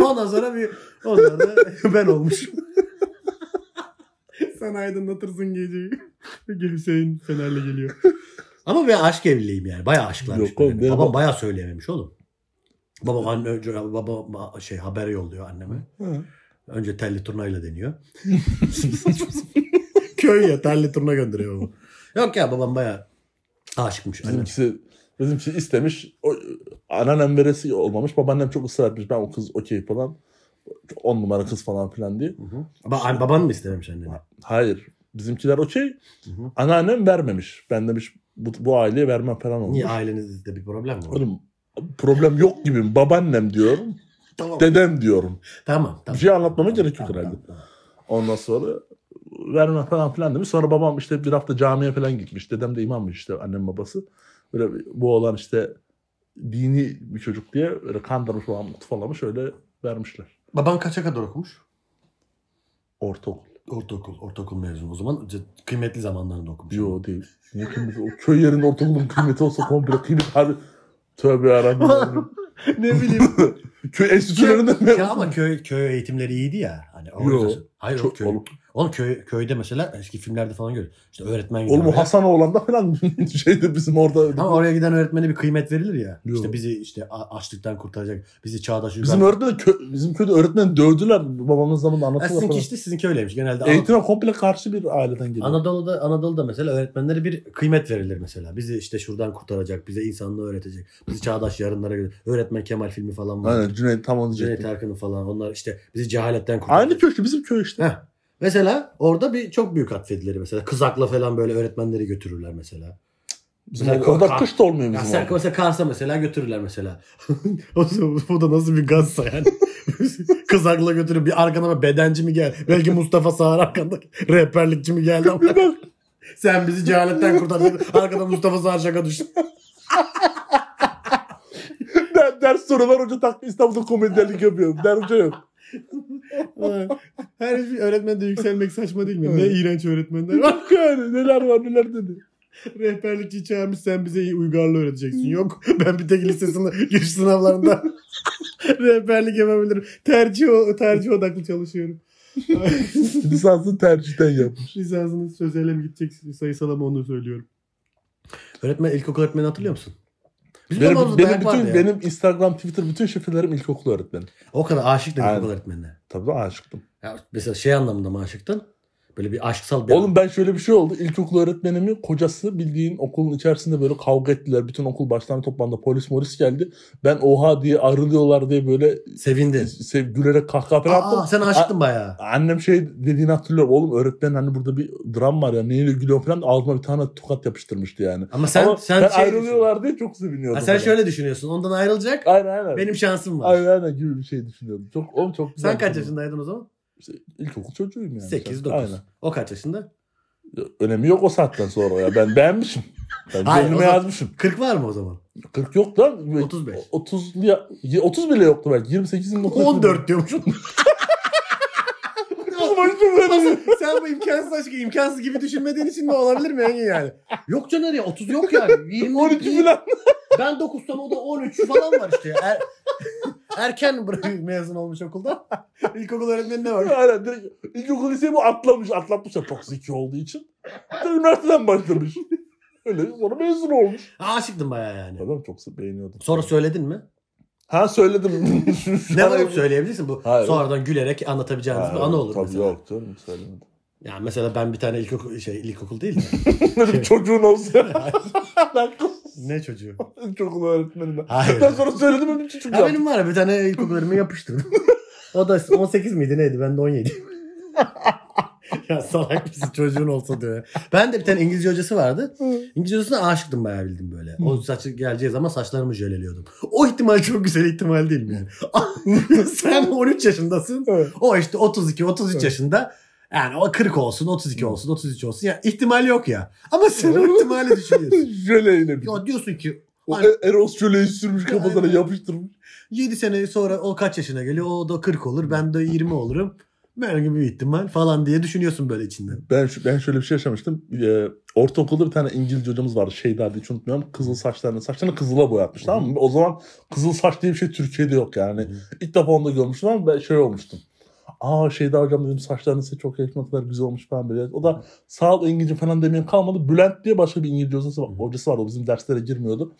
Ondan sonra bir ondan sonra ben olmuş. sen aydınlatırsın geceyi. Hüseyin fenerle geliyor. Ama ben aşk evliliğim yani. Bayağı aşklarmış. Yok oğlum, benim Babam bab- bayağı söyleyememiş oğlum. Babam anne önce baba şey haber yolluyor anneme. Hı. Önce telli turnayla deniyor. Köy ya telli turna gönderiyor baba. Yok ya babam bayağı aşıkmış. annem. Bizimkisi, bizimkisi istemiş. O, anneannem veresi olmamış. Babaannem çok ısrar etmiş. Ben o kız okey falan. On numara kız falan filan diye. Hı hı. Ba- an- baban mı istememiş anneni? Hayır. Bizimkiler okey. Anneannem vermemiş. Ben demiş bu, bu aileye vermem falan olmuş. Niye ailenizde bir problem mi var? Oğlum problem yok gibi. Babaannem diyorum. Tamam. Dedem diyorum. Tamam. tamam. Bir şey anlatmama gerek yok Tamam, herhalde. tamam, tamam. Ondan sonra verme falan filan demiş. Sonra babam işte bir hafta camiye falan gitmiş. Dedem de imammış işte annem babası. Böyle bu olan işte dini bir çocuk diye böyle kandırmış falan mutfalamış öyle vermişler. Baban kaça kadar okumuş? Ortaokul. Ortaokul. Ortaokul mezunu. O zaman kıymetli zamanlarında okumuş. Yo değil. Niye kıymeti? O köy yerinde ortaokulun kıymeti olsa komple kıymet harbi. Tövbe yarabbim. ne bileyim. köy enstitülerinde mi? ya ama köy köy eğitimleri iyiydi ya. Hani Yo. Hayır Çok- köy. Oğlum, köy, köyde mesela eski filmlerde falan görüyoruz. İşte öğretmen oğlum o gidiyor. Hasanoğlan'da falan şeyde bizim orada. Ama oraya giden öğretmene bir kıymet verilir ya. Yo. İşte bizi işte açlıktan kurtaracak. Bizi çağdaş uygar. Bizim öğretmen kö- bizim köyde öğretmen dövdüler babamız zamanında Ha, anlatıyorlar. sizinki falan. işte sizinki öyleymiş. Genelde Eğitime komple karşı bir aileden geliyor. Anadolu'da Anadolu'da mesela öğretmenlere bir kıymet verilir mesela. Bizi işte şuradan kurtaracak, bize insanlığı öğretecek. Bizi çağdaş yarınlara göre. Öğretmen Kemal filmi falan var. Aynen Cüneyt tam onu Cüneyt. Arkın'ın falan. Onlar işte bizi cehaletten kurtaracak. Aynı işte bizim köy işte. Heh. Mesela orada bir çok büyük atfedilir mesela. Kızakla falan böyle öğretmenleri götürürler mesela. Bizim Mesela kar- kış da olmuyor bizim sen orada. mesela Kars'a mesela götürürler mesela. o, o da nasıl bir gazsa yani. Kızakla götürüp bir arkana bedenci mi gel? Belki Mustafa Sağır arkanda rehberlikçi mi geldi ama. Sen bizi cehaletten kurtardın. Arkada Mustafa Sağır şaka düştü. Der- ders sorular hoca tak İstanbul'da komedyenlik yapıyor. Der hoca yok. Her bir öğretmen de yükselmek saçma değil mi? Ne iğrenç öğretmenler. Bak yani neler var neler dedi. Rehberlikçi çağırmış sen bize uygarlığı öğreteceksin. Yok ben bir tek lisesinde giriş sınavlarında rehberlik yapabilirim. Tercih, o- tercih odaklı çalışıyorum. Lisansını tercihten yapmış. Lisansınız sözele mi gidecek sayısala mı onu söylüyorum. Öğretmen, ilkokul öğretmeni hatırlıyor musun? Bizim Benim, benim, bütün, ya. benim Instagram, Twitter bütün şifrelerim ilkokul öğretmeni. O kadar aşıktın Aynen. ilkokul öğretmenine. Tabii aşıktım. Ya mesela şey anlamında mı aşıktın? Böyle bir aşksal bir Oğlum ben şöyle bir şey oldu. İlkokul öğretmenimin kocası bildiğin okulun içerisinde böyle kavga ettiler. Bütün okul baştan toplandı. Polis moris geldi. Ben oha diye ayrılıyorlar diye böyle sevindi. sev, gülerek kahkaha falan attım. sen aşıktın bayağı. Annem şey dediğini hatırlıyorum. Oğlum öğretmen hani burada bir dram var ya neyle gülüyor falan. Ağzıma bir tane tokat yapıştırmıştı yani. Ama sen Ama sen ben şey ayrılıyorlar diye çok Ha, seviniyordum. sen ben. şöyle düşünüyorsun. Ondan ayrılacak. Aynen aynen. Benim şansım var. Aynen aynen gibi bir şey düşünüyordum. Çok, oğlum çok güzel. Sen kaç yaşındaydın o zaman? İşte ilkokul çocuğuyum yani. 8-9. Aynen. O kaç yaşında? Önemi yok o saatten sonra ya. Ben beğenmişim. Ben Hayır, o yazmışım. 40 var mı o zaman? 40 yok lan. 35. 30 ya 30 bile yoktu belki. 28 29. 14 diyormuşsun. Nasıl? Sen bu imkansız aşkı imkansız gibi düşünmediğin için mi olabilir mi Engin yani? Yok Caner ya 30 yok yani. 20, 12 falan. Ben 9 tam o da 13 falan var işte. Er, erken bırak- mezun olmuş okulda. İlkokul öğretmenine var. Aynen direkt ilkokul liseyi bu atlamış. Atlatmışlar çok zeki olduğu için. Bir de Üniversiteden başlamış. Öyle sonra mezun olmuş. Aşıktın bayağı yani. Adam çok beğeniyordum. Sonra söyledin mi? Ha söyledim. Ne var söyleyebilirsin bu. Hayır. Sonradan gülerek anlatabileceğiniz bir anı olur tabii mesela. Yok canım söylemedim. Yani mesela ben bir tane ilkokul şey ilkokul değil de. Bir çocuğun olsa. ben ne çocuğu? ilkokul öğretmeninden. Hayır. Ben sonra söyledim bir çocuk Ya benim var ya bir tane ilkokul öğretmeni yapıştırdım. o da 18 miydi neydi? Ben de 17. ya salak mısın çocuğun olsa diyor. Ben de bir tane İngilizce hocası vardı. İngilizce hocasına aşıktım bayağı bildim böyle. O saçı geleceği zaman saçlarımı jöleliyordum. O ihtimal çok güzel ihtimal değil mi yani? Sen 13 yaşındasın. Evet. O işte 32 33 Evet. yaşında. Yani o 40 olsun, 32 olsun, 33 olsun. Ya ihtimal yok ya. Ama sen o ihtimali düşünüyorsun. Jöleyle bir. Ya diyorsun ki O Hani- E- Eros şöyle sürmüş kafasına Aynen. yapıştırmış. 7 sene sonra o kaç yaşına geliyor? O da 40 olur. Ben de 20 olurum. Ben gibi bir ihtimal falan diye düşünüyorsun böyle içinden. Ben ben şöyle bir şey yaşamıştım. Ee, ortaokulda bir tane İngilizce hocamız vardı. Şeyda diye hiç unutmuyorum. Kızıl saçlarını saçlarını kızıla boyatmış tamam mı? O zaman kızıl saç diye bir şey Türkiye'de yok yani. İlk defa onu da görmüştüm ama ben şey olmuştum. Aa Şeyda hocam dedim saçlarınız size çok yakışma kadar güzel olmuş falan böyle. O da sağ ol İngilizce falan demeyeyim kalmadı. Bülent diye başka bir İngilizce hocası, hocası vardı. O bizim derslere girmiyordu.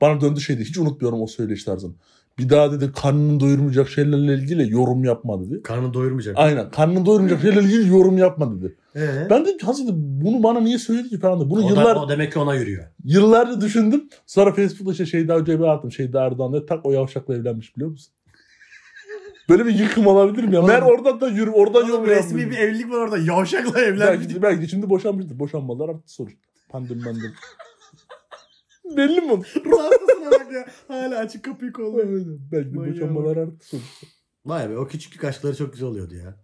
Bana döndü şeydi. Hiç unutmuyorum o söyleyiş tarzını. Bir daha dedi karnını doyurmayacak şeylerle ilgili yorum yapma dedi. Karnı doyurmayacak. Aynen. Karnını doyurmayacak şeylerle ilgili yorum yapma dedi. Ee? Ben de Hazreti bunu bana niye söyledi ki falan. da. Bunu o, yıllar da, o demek ki ona yürüyor. yıllarca düşündüm. Sonra Facebook'ta işte Şeyda Hoca'ya bir attım. Şeyda Erdoğan diye tak o yavşakla evlenmiş biliyor musun? Böyle bir yıkım olabilir mi ya? Ben oradan da yürü, oradan yol resmi bir evlilik var orada. Yavşakla evlenmiş. Belki, belki şimdi boşanmıştır. Boşanmalar arttı sonuçta. Pandemi pandemi. Belli mi? Rahatsızına bak ya. Hala açık kapıyı kolluyor. belki boşanmalar arttı sonuçta. Vay be o küçüklük aşkları çok güzel oluyordu ya.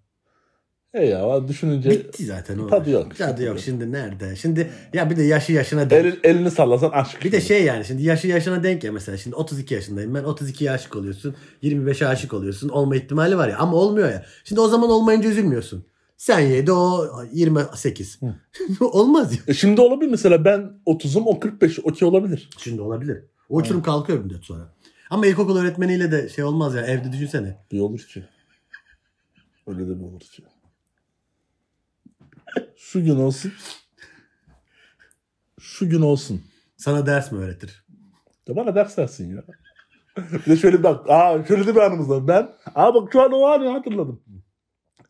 E ya düşününce Bitti zaten o. tadı yok. Tadı yok şimdi nerede? Şimdi ya bir de yaşı yaşına denk. Elin, elini sallasan aşk. Bir de şey yani şimdi yaşı yaşına denk ya mesela şimdi 32 yaşındayım ben 32'ye aşık oluyorsun 25'e aşık oluyorsun olma ihtimali var ya ama olmuyor ya. Şimdi o zaman olmayınca üzülmüyorsun. Sen 7 o 28. Olmaz ya. E şimdi olabilir mesela ben 30'um o 45 okey olabilir. Şimdi olabilir. O uçurum kalkıyor bir müddet sonra. Ama ilkokul öğretmeniyle de şey olmaz ya evde düşünsene. Bir olur ki. Öyle de bir olur ki. Şu gün olsun. Şu gün olsun. Sana ders mi öğretir? Ya bana ders versin ya. bir de şöyle bak. Aa şöyle de bir anımız var. Ben. Aa bak şu an o anı hatırladım.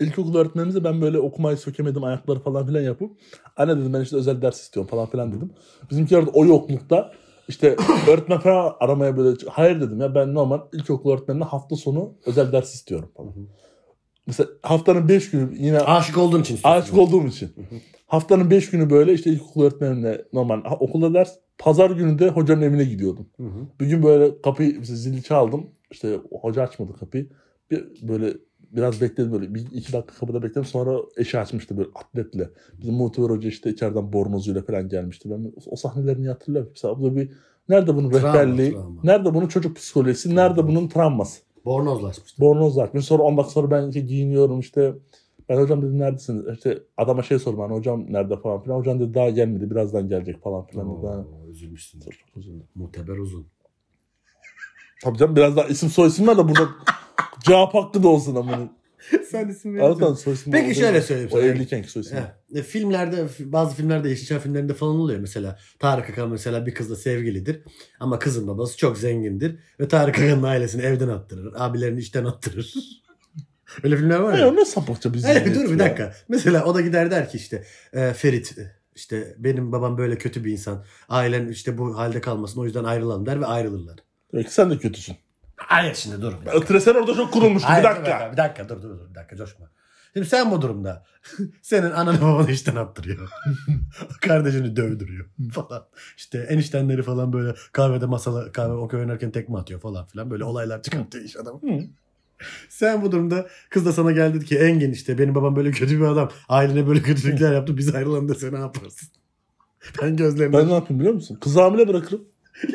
İlkokul öğretmenimize ben böyle okumayı sökemedim ayakları falan filan yapıp anne dedim ben işte özel ders istiyorum falan filan dedim. Bizimkiler de o yoklukta işte öğretmen falan aramaya böyle hayır dedim ya ben normal ilkokul öğretmenine hafta sonu özel ders istiyorum falan. Mesela haftanın 5 günü yine Aşık olduğun için aşık olduğum için. Haftanın 5 günü böyle işte ilkokul öğretmenimle normal ha- okulda ders. Pazar günü de hocanın evine gidiyordum. Hı hı. Bir gün böyle kapıyı mesela zili çaldım. İşte hoca açmadı kapıyı. Bir böyle biraz bekledim böyle. Bir iki dakika kapıda bekledim. Sonra eşi açmıştı böyle atletle. Bizim muhtemel hoca işte içeriden bornozuyla falan gelmişti. Ben o sahnelerini hatırlıyorum. Mesela bu bir nerede bunun Travma, rehberliği? travma. Nerede bunun çocuk psikolojisi? Nerede bunun travması? Bornozlaşmıştı. Bornoz var. Sonra 10 dakika sonra ben işte giyiniyorum işte. Ben hocam dedim neredesiniz? İşte adama şey sordum hani hocam nerede falan filan. Hocam dedi daha gelmedi birazdan gelecek falan filan. Oo, üzülmüşsün. çok üzüldüm. Muteber uzun. Tabii canım biraz daha isim soy isim ver de burada cevap hakkı da olsun ama. Sen isim Aratan soy isim Peki şöyle söyleyeyim O sana. evliykenki soy isim. Eh, e, filmlerde bazı filmlerde Yeşilçam filmlerinde falan oluyor mesela. Tarık Akan mesela bir kızla sevgilidir ama kızın babası çok zengindir ve Tarık Akan'ın ailesini evden attırır. Abilerini işten attırır. Öyle filmler var ya. o ne sapıkça izledik dur bir ya. dakika. Mesela o da gider der ki işte e, Ferit işte benim babam böyle kötü bir insan. Ailen işte bu halde kalmasın o yüzden ayrılalım der ve ayrılırlar. Demek ki sen de kötüsün. Hayır şimdi dur. Ötüre sen orada çok kurulmuştun. Hayır, bir dur, dakika. Bir dakika dur dur dur bir dakika coşma. Şimdi sen bu durumda senin ananı babanı işten attırıyor. Kardeşini dövdürüyor falan. İşte eniştenleri falan böyle kahvede masala kahve okey oynarken tekme atıyor falan filan. Böyle olaylar çıkartıyor iş adamı. Hı. Sen bu durumda kız da sana geldi dedi ki Engin işte benim babam böyle kötü bir adam. Ailene böyle kötülükler yaptı biz ayrılalım dese ne yaparsın? Ben gözlerimden... Ben ne yapayım biliyor musun? Kızı hamile bırakırım.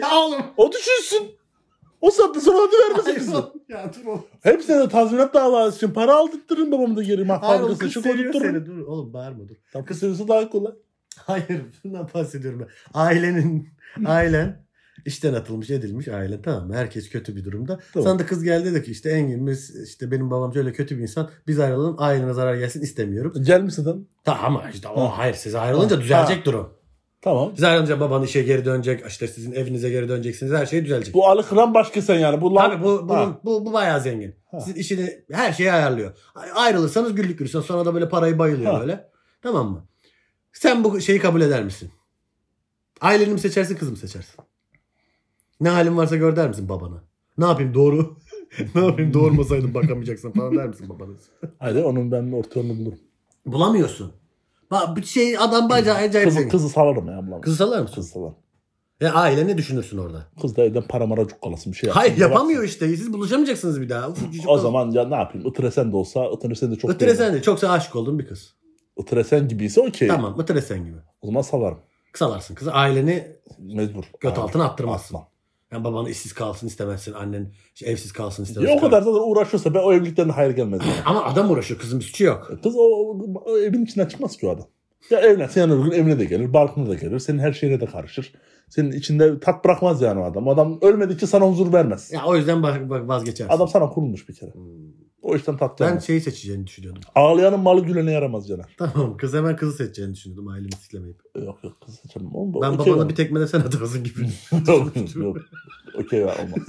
ya oğlum! O düşünsün. O saatte sonra hadi vermesin kızı. Ya dur oğlum. Hepsine de tazminat davası için para aldırtırın babamı da geri. Hayır Fabrikası kız için seviyor koydurturum. seni. Dur oğlum bağırma dur. Tam kız seviyesi daha kolay. Hayır bundan bahsediyorum ben. Ailenin, ailen işten atılmış edilmiş ailen tamam mı? Herkes kötü bir durumda. Tamam. Sana da kız geldi dedi ki işte Engin biz işte benim babam şöyle kötü bir insan biz ayrılalım ailene zarar gelsin istemiyorum. Gelmiş adam. Tamam ama işte o Ha. hayır siz ayrılınca Ha. düzelecek durum. Tamam. Ayrılınca baban işe geri dönecek işte sizin evinize geri döneceksiniz her şey düzelecek. Bu Ali Kıran başka sen yani. Bu lan... Abi bu, bu, bu, bu bayağı zengin. Ha. Sizin işini her şeyi ayarlıyor. Ayrılırsanız güllük gülistanlık sonra da böyle parayı bayılıyor Ha. böyle. Tamam mı? Sen bu şeyi kabul eder misin? Aileni mi seçersin kızı mı seçersin? Ne halin varsa gör der misin babana? Ne yapayım doğru? ne yapayım doğurmasaydım bakamayacaksın falan der misin babana? Hadi onun ben orta yolunu bulurum. Bulamıyorsun. Bak bir şey adam bacağı acayip Kızı, zengin. kızı salarım ya bulamam. Kızı salar mısın? Kızı salarım. E, aile ne düşünürsün orada? Kız da evden para mara cukkalasın bir şey yapsın. Hayır yapamıyor işte. Siz buluşamayacaksınız bir daha. Uf, O zaman ya ne yapayım? Itresen de olsa Itresen de çok Itresen de çoksa aşık oldun bir kız. Itresen gibiyse okey. Tamam Itresen gibi. O zaman salarım. Salarsın kızı. Aileni Mecbur. göt Aynen. altına attırmazsın. Atmam. Yani baban işsiz kalsın istemezsin. Annen işte evsiz kalsın Ya istemezsin. o kadar zaten uğraşıyorsa ben o evlilikten hayır gelmez. yani. Ama adam uğraşıyor. Kızın bir suçu yok. Kız o, o- evin içinden çıkmaz ki o adam. Ya evlen, sen öbür gün evine de gelir, barkına da gelir, senin her şeyine de karışır. Senin içinde tat bırakmaz yani o adam. O adam ölmedikçe sana huzur vermez. Ya o yüzden vazgeçersin. Adam sana kurulmuş bir kere. Hmm. O işten tat Ben şeyi seçeceğini düşünüyordum. Ağlayanın malı gülene yaramaz Caner. Tamam kız hemen kızı seçeceğini düşünüyordum ailemi siklemeyip. Yok yok kız seçemem. Oğlum, Ben okey babana var. bir tekme de sen atarsın gibi. yok yok. Okey var olmaz.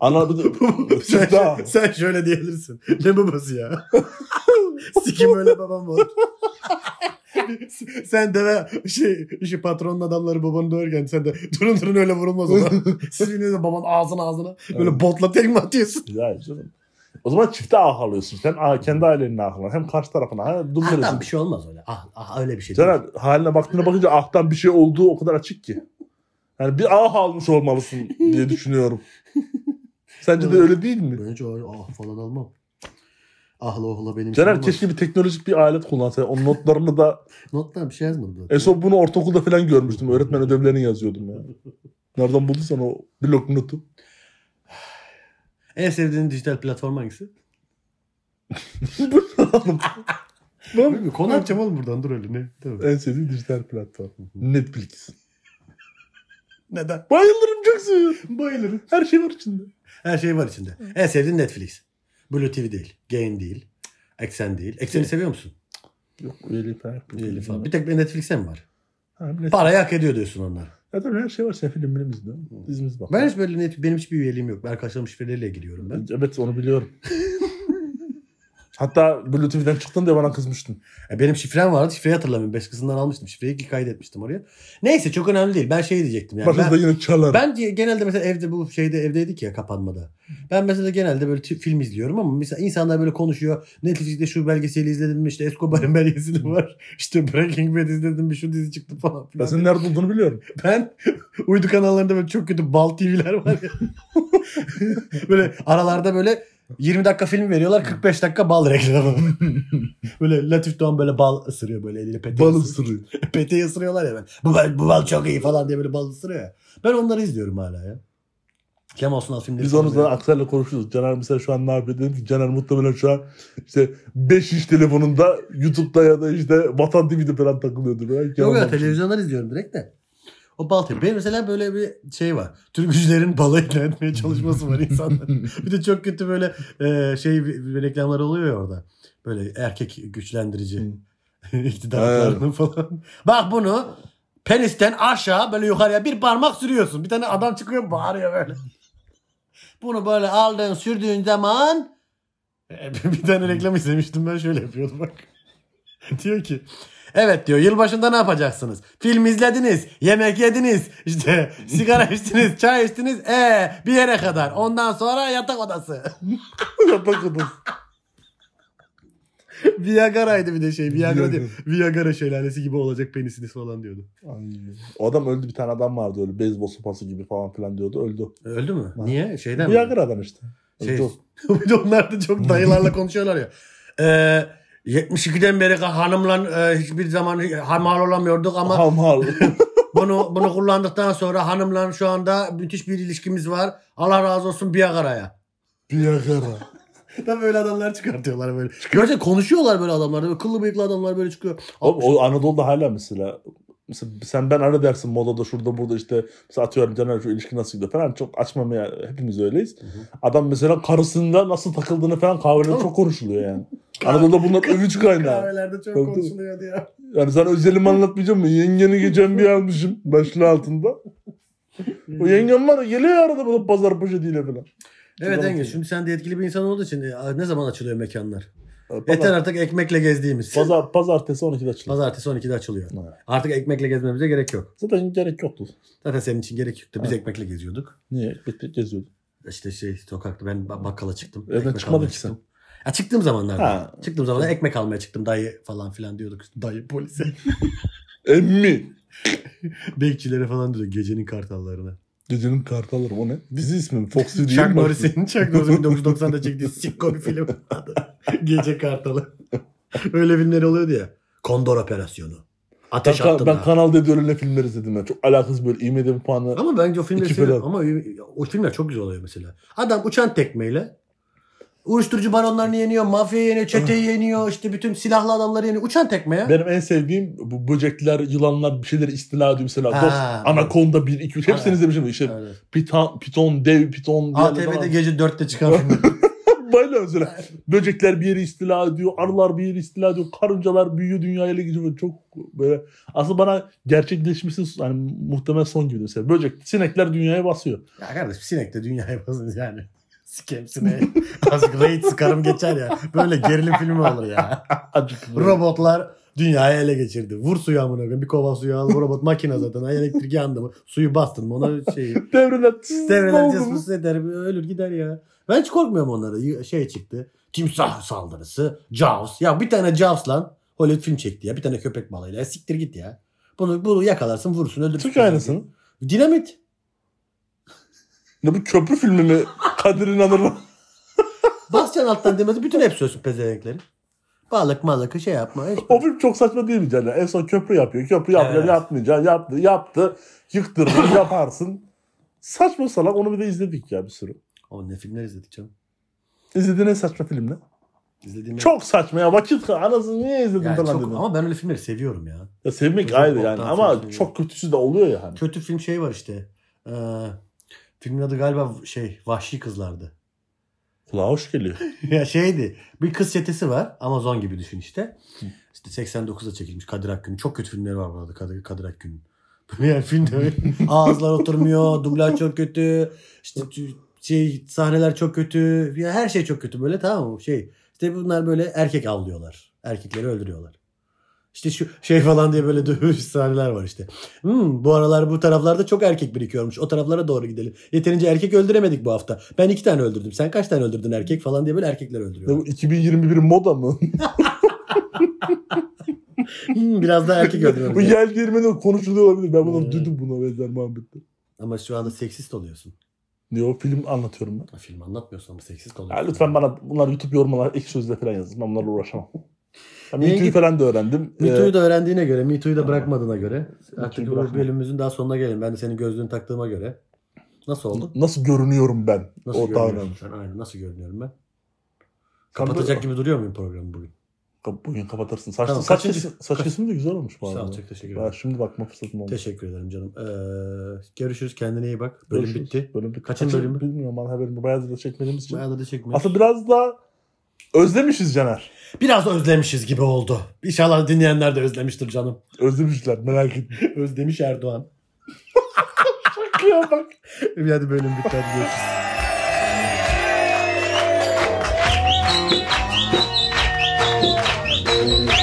Ana bir de sen, daha. sen şöyle diyebilirsin. Ne babası ya? Sikim öyle babam var. sen deve şey işi patronun adamları babanı döverken sen de durun durun öyle vurulmaz ona. Siz biliyorsunuz babanın ağzına ağzına böyle botla tekme atıyorsun. Ya canım. O zaman çifte ah alıyorsun. Sen ah, kendi ailenin ahına hem karşı tarafına. Ha, dur Ahtan bir şey olmaz öyle. Ah, ah öyle bir şey. Caner haline baktığına bakınca ahtan bir şey olduğu o kadar açık ki. Yani bir ah almış olmalısın diye düşünüyorum. Sence de öyle değil mi? Bence ah falan almam. Ahla ohla benim Caner keşke bir teknolojik bir alet kullansa. O notlarını da Notlar bir şey yazmadım. en son bunu ortaokulda falan görmüştüm. Öğretmen ödevlerini yazıyordum ya. Nereden bulduysan o blok notu. En sevdiğin dijital platform hangisi? Ben Bilmiyorum, Konu açacağım oğlum buradan dur öyle ne? Tabii. en sevdiğim dijital platform. Netflix. Neden? Bayılırım çok seviyorum. Bayılırım. Her şey var içinde. Her şey var içinde. En sevdiğin Netflix. Blue TV değil. Gain değil. Eksen değil. Eksen'i seviyor musun? Yok üyeliği falan. yok. Üyeli falan. Bir tek bir Netflix'e mi var? Ha, Netflix. Parayı hak ediyor diyorsun onlar. Ya tabii her şey var. Sen film film izle. Dizimiz bak. Ben hiç böyle net, benim hiçbir üyeliğim yok. Arkadaşlarım şifreleriyle giriyorum ben. Evet onu biliyorum. Hatta Blue TV'den çıktın diye bana kızmıştın. E, Benim şifrem vardı. Şifreyi hatırlamıyorum. Beş kızından almıştım. Şifreyi ki kaydetmiştim oraya. Neyse çok önemli değil. Ben şey diyecektim yani. Başınızda Ben, yine çalar. ben genelde mesela evde bu şeyde evdeydik ya kapanmada. Ben mesela genelde böyle film izliyorum ama mesela insanlar böyle konuşuyor. Netflix'te şu belgeseli izledin mi? İşte Escobar'ın belgeseli var. İşte Breaking Bad izledin mi? Şu dizi çıktı falan Ben filan. senin nerede olduğunu biliyorum. Ben uydu kanallarında böyle çok kötü bal TV'ler var ya. böyle aralarda böyle 20 dakika film veriyorlar 45 dakika bal reklamı. böyle Latif Doğan böyle bal ısırıyor böyle eliyle peteği Bal ısırıyor. Peteği ısırıyorlar ya ben. Bu, bal- bu bal çok iyi falan diye böyle bal ısırıyor ya. Ben onları izliyorum hala ya. Kemal Sunal filmleri. Biz onu böyle. Aksel'le konuşuyoruz. Caner mesela şu an ne yapıyor? Dedim ki Caner muhtemelen şu an işte 5 iş telefonunda YouTube'da ya da işte Vatan TV'de falan takılıyordur. Yok ya yalan televizyonlar izliyorum direkt de. O bal TV. Benim mesela böyle bir şey var. Türkücülerin ikna etmeye çalışması var insanlar. bir de çok kötü böyle e, şey reklamlar oluyor ya orada. Böyle erkek güçlendirici iktidarlarının falan. Bak bunu penisten aşağı böyle yukarıya bir parmak sürüyorsun. Bir tane adam çıkıyor bağırıyor böyle. Bunu böyle aldığın sürdüğün zaman E, bir tane reklam izlemiştim ben şöyle yapıyordum bak. diyor ki Evet diyor yılbaşında ne yapacaksınız? Film izlediniz, yemek yediniz, işte sigara içtiniz, çay içtiniz. E bir yere kadar. Ondan sonra yatak odası. Yatak odası. Viagra'ydı bir de şey. Viagra diyor. Viagra şelalesi gibi olacak penisiniz falan diyordu. Ay. O adam öldü bir tane adam vardı öyle beyzbol sopası gibi falan filan diyordu. Öldü. Öldü mü? Ha. Niye? Şeyden mi? Viagra'dan işte. Şey, Çok- bir de onlar da çok dayılarla konuşuyorlar ya. Ee, 72'den beri hanımla e, hiçbir zaman hamal olamıyorduk ama Hamal. bunu bunu kullandıktan sonra hanımla şu anda müthiş bir ilişkimiz var. Allah razı olsun Viagra'ya. Viagra. Tabii böyle adamlar çıkartıyorlar böyle. Gerçekten konuşuyorlar böyle adamlar. Böyle kıllı bıyıklı adamlar böyle çıkıyor. Oğlum, o Anadolu'da hala mesela mesela sen ben ara dersin modada şurada burada işte mesela atıyorum Caner şu ilişki nasıl gidiyor falan çok açmamaya hepimiz öyleyiz. Adam mesela karısında nasıl takıldığını falan kahvelerde çok konuşuluyor yani. Anadolu'da bunlar övüç kaynağı. Kahvelerde çok Tabii. konuşuluyordu ya. Yani sana özelimi anlatmayacağım mı? Yengeni geçen bir almışım başlığı altında. O yengem var geliyor arada böyle pazar poşetiyle falan. Evet Engin şimdi sen de etkili bir insan olduğu için e, ne zaman açılıyor mekanlar? Pazar, Yeter artık ekmekle gezdiğimiz. pazar, pazartesi 12'de açılıyor. Pazartesi 12'de açılıyor. Evet. Artık ekmekle gezmemize gerek yok. Zaten gerek yoktu. Zaten senin için gerek yoktu. Biz Evet. ekmekle geziyorduk. Niye? Ekmekle geziyorduk. İşte şey sokakta ben ba- bakkala çıktım. Evden çıkmadın ki sen. çıktım. Ya çıktığım zamanlarda. Ha. Çıktığım zamanlarda ekmek almaya çıktım. Dayı falan filan diyorduk. Dayı polise. Emmi. Bekçilere falan diyor gecenin kartallarına. Gecenin kartalları o ne? Dizi ismi mi? Fox değil Chuck? Norris'in Chuck Norris'in 1990'da çektiği sikko bir film. Adı Gece Kartalı. Öyle filmler oluyordu ya. Kondor Operasyonu. Ben, Ateş ka- attı ben da. Kanal D'de öyle filmler izledim. Ben. Çok alakasız böyle IMDb puanı. Ama bence o seviyorum. falan. Ama o filmler çok güzel oluyor mesela. Adam uçan tekmeyle uyuşturucu baronlarını yeniyor, mafyayı yeniyor, çeteyi yeniyor, işte bütün silahlı adamları yeniyor. Uçan tekme ya. Benim en sevdiğim bu böcekler, yılanlar bir şeyleri istila ediyor mesela. Ha. Dost, Anaconda 1, 2, 3 hepsini Evet. izlemişim. İşte Evet. piton, piton, dev piton. ATV'de gece 4'te çıkan. Böyle mesela. Böcekler bir yeri istila ediyor, arılar bir yeri istila ediyor, karıncalar büyüyor, dünyaya ele geçiyor. Çok böyle aslında bana gerçekleşmesi hani muhtemel son gibi mesela. Böcek, sinekler dünyaya basıyor. ya kardeşim sinek de dünyaya basın yani. Sikem sineği. Azıcık raid sıkarım geçer ya. Böyle gerilim filmi olur ya. Robotlar dünyayı ele geçirdi. Vur suyu amına koyayım. Bir kova suyu al. Bu robot makine zaten. Elektrik yandı mı? Suyu bastın mı? Ona şey Devreler. devreler cesmus eder. Ölür gider ya. Ben hiç korkmuyorum onlara. Şey çıktı. Timsah saldırısı. Jaws. Ya bir tane Jaws lan. Hollywood film çekti ya. Bir tane köpek balığıyla. Ya siktir git ya. Bunu, bunu yakalarsın vurursun öldürürsün. Türk aynısını. Dinamit. Ne bu köprü filmi mi? Kadir İnanır mı? Basacaksın alttan demesi bütün hepsi ölsün pezevenklerin. Balık malık şey yapma. Hiç... O film çok saçma değil mi Caner? En son köprü yapıyor. Köprü yapıyor. Evet. Yapmayacaksın. Yaptı. Yaptı. Yıktırdın. yaparsın. Saçma salak. Onu bir de izledik ya bir sürü. O ne filmler izledik canım. İzlediğin en saçma film ne? İzlediğim Çok saçma ya. Vakit anasını niye izledin yani falan dedim. ama ben öyle filmleri seviyorum ya. Ya sevmek Çok ayrı yani ama çok kötüsü de oluyor ya hani. Kötü film şey var işte. Ee, filmin adı galiba şey Vahşi Kızlardı. Kulağa hoş geliyor. ya şeydi. Bir kız çetesi var. Amazon gibi düşün işte. İşte 89'da çekilmiş Kadir Akgün. Çok kötü filmleri var burada Kadir, Kadir Akgün'ün. Yani filmde ağızlar oturmuyor. Dublaj çok kötü. İşte şey sahneler çok kötü. Ya her şey çok kötü böyle tamam mı? Şey işte bunlar böyle erkek avlıyorlar. Erkekleri öldürüyorlar. İşte şu şey falan diye böyle dövüş sahneler var işte. Hmm, bu aralar bu taraflarda çok erkek birikiyormuş. O taraflara doğru gidelim. Yeterince erkek öldüremedik bu hafta. Ben iki tane öldürdüm. Sen kaç tane öldürdün erkek falan diye böyle erkekler öldürüyor. bu 2021 moda mı? Hmm, biraz daha erkek bu öldürüyorum. yer girmeden konuşuluyor olabilir. Ben bunu Evet. duydum buna benzer muhabbette. Ama şu anda seksist oluyorsun. O film anlatıyorum ben. Film anlatmıyorsun ama seksist Ya oluyorsun. lütfen bana bunlar YouTube yorumlar ek sözle falan yazın. Ben bunlarla uğraşamam. Ben Niye Me Too'yu git- falan da öğrendim. MeToo'yu Ee, da öğrendiğine göre, MeToo'yu da bırakmadığına göre artık MeToo'yu bu bölümümüzün daha sonuna gelelim. Ben de senin gözlüğünü taktığıma göre. Nasıl oldu? nasıl görünüyorum ben? Nasıl o daha görünüyorsun önemli. sen? Aynen nasıl görünüyorum ben? Sen Kapatacak de- gibi duruyor muyum programı bugün? Bugün kapatırsın. Saç, Tamam, saç, kaçıncı- kesim, saç kesimi de güzel olmuş bu Sağ ol, arada. çok teşekkür Ben ederim. şimdi bakma fırsatım oldu. Teşekkür ederim canım. Ee, görüşürüz. Kendine iyi bak. Bölüm Görüşürüz. bitti. Bölüm bitti. Kaçıncı bölümü? Bilmiyorum bana haberim. Bayağı da çekmediğimiz için. Bayağı da çekmiyoruz. Aslında biraz da özlemişiz Caner. Biraz özlemişiz gibi oldu. İnşallah dinleyenler de özlemiştir canım. Özlemişler merak etme. Özlemiş Erdoğan. ya bak. Hadi bölüm. Hadi görüşürüz. Thank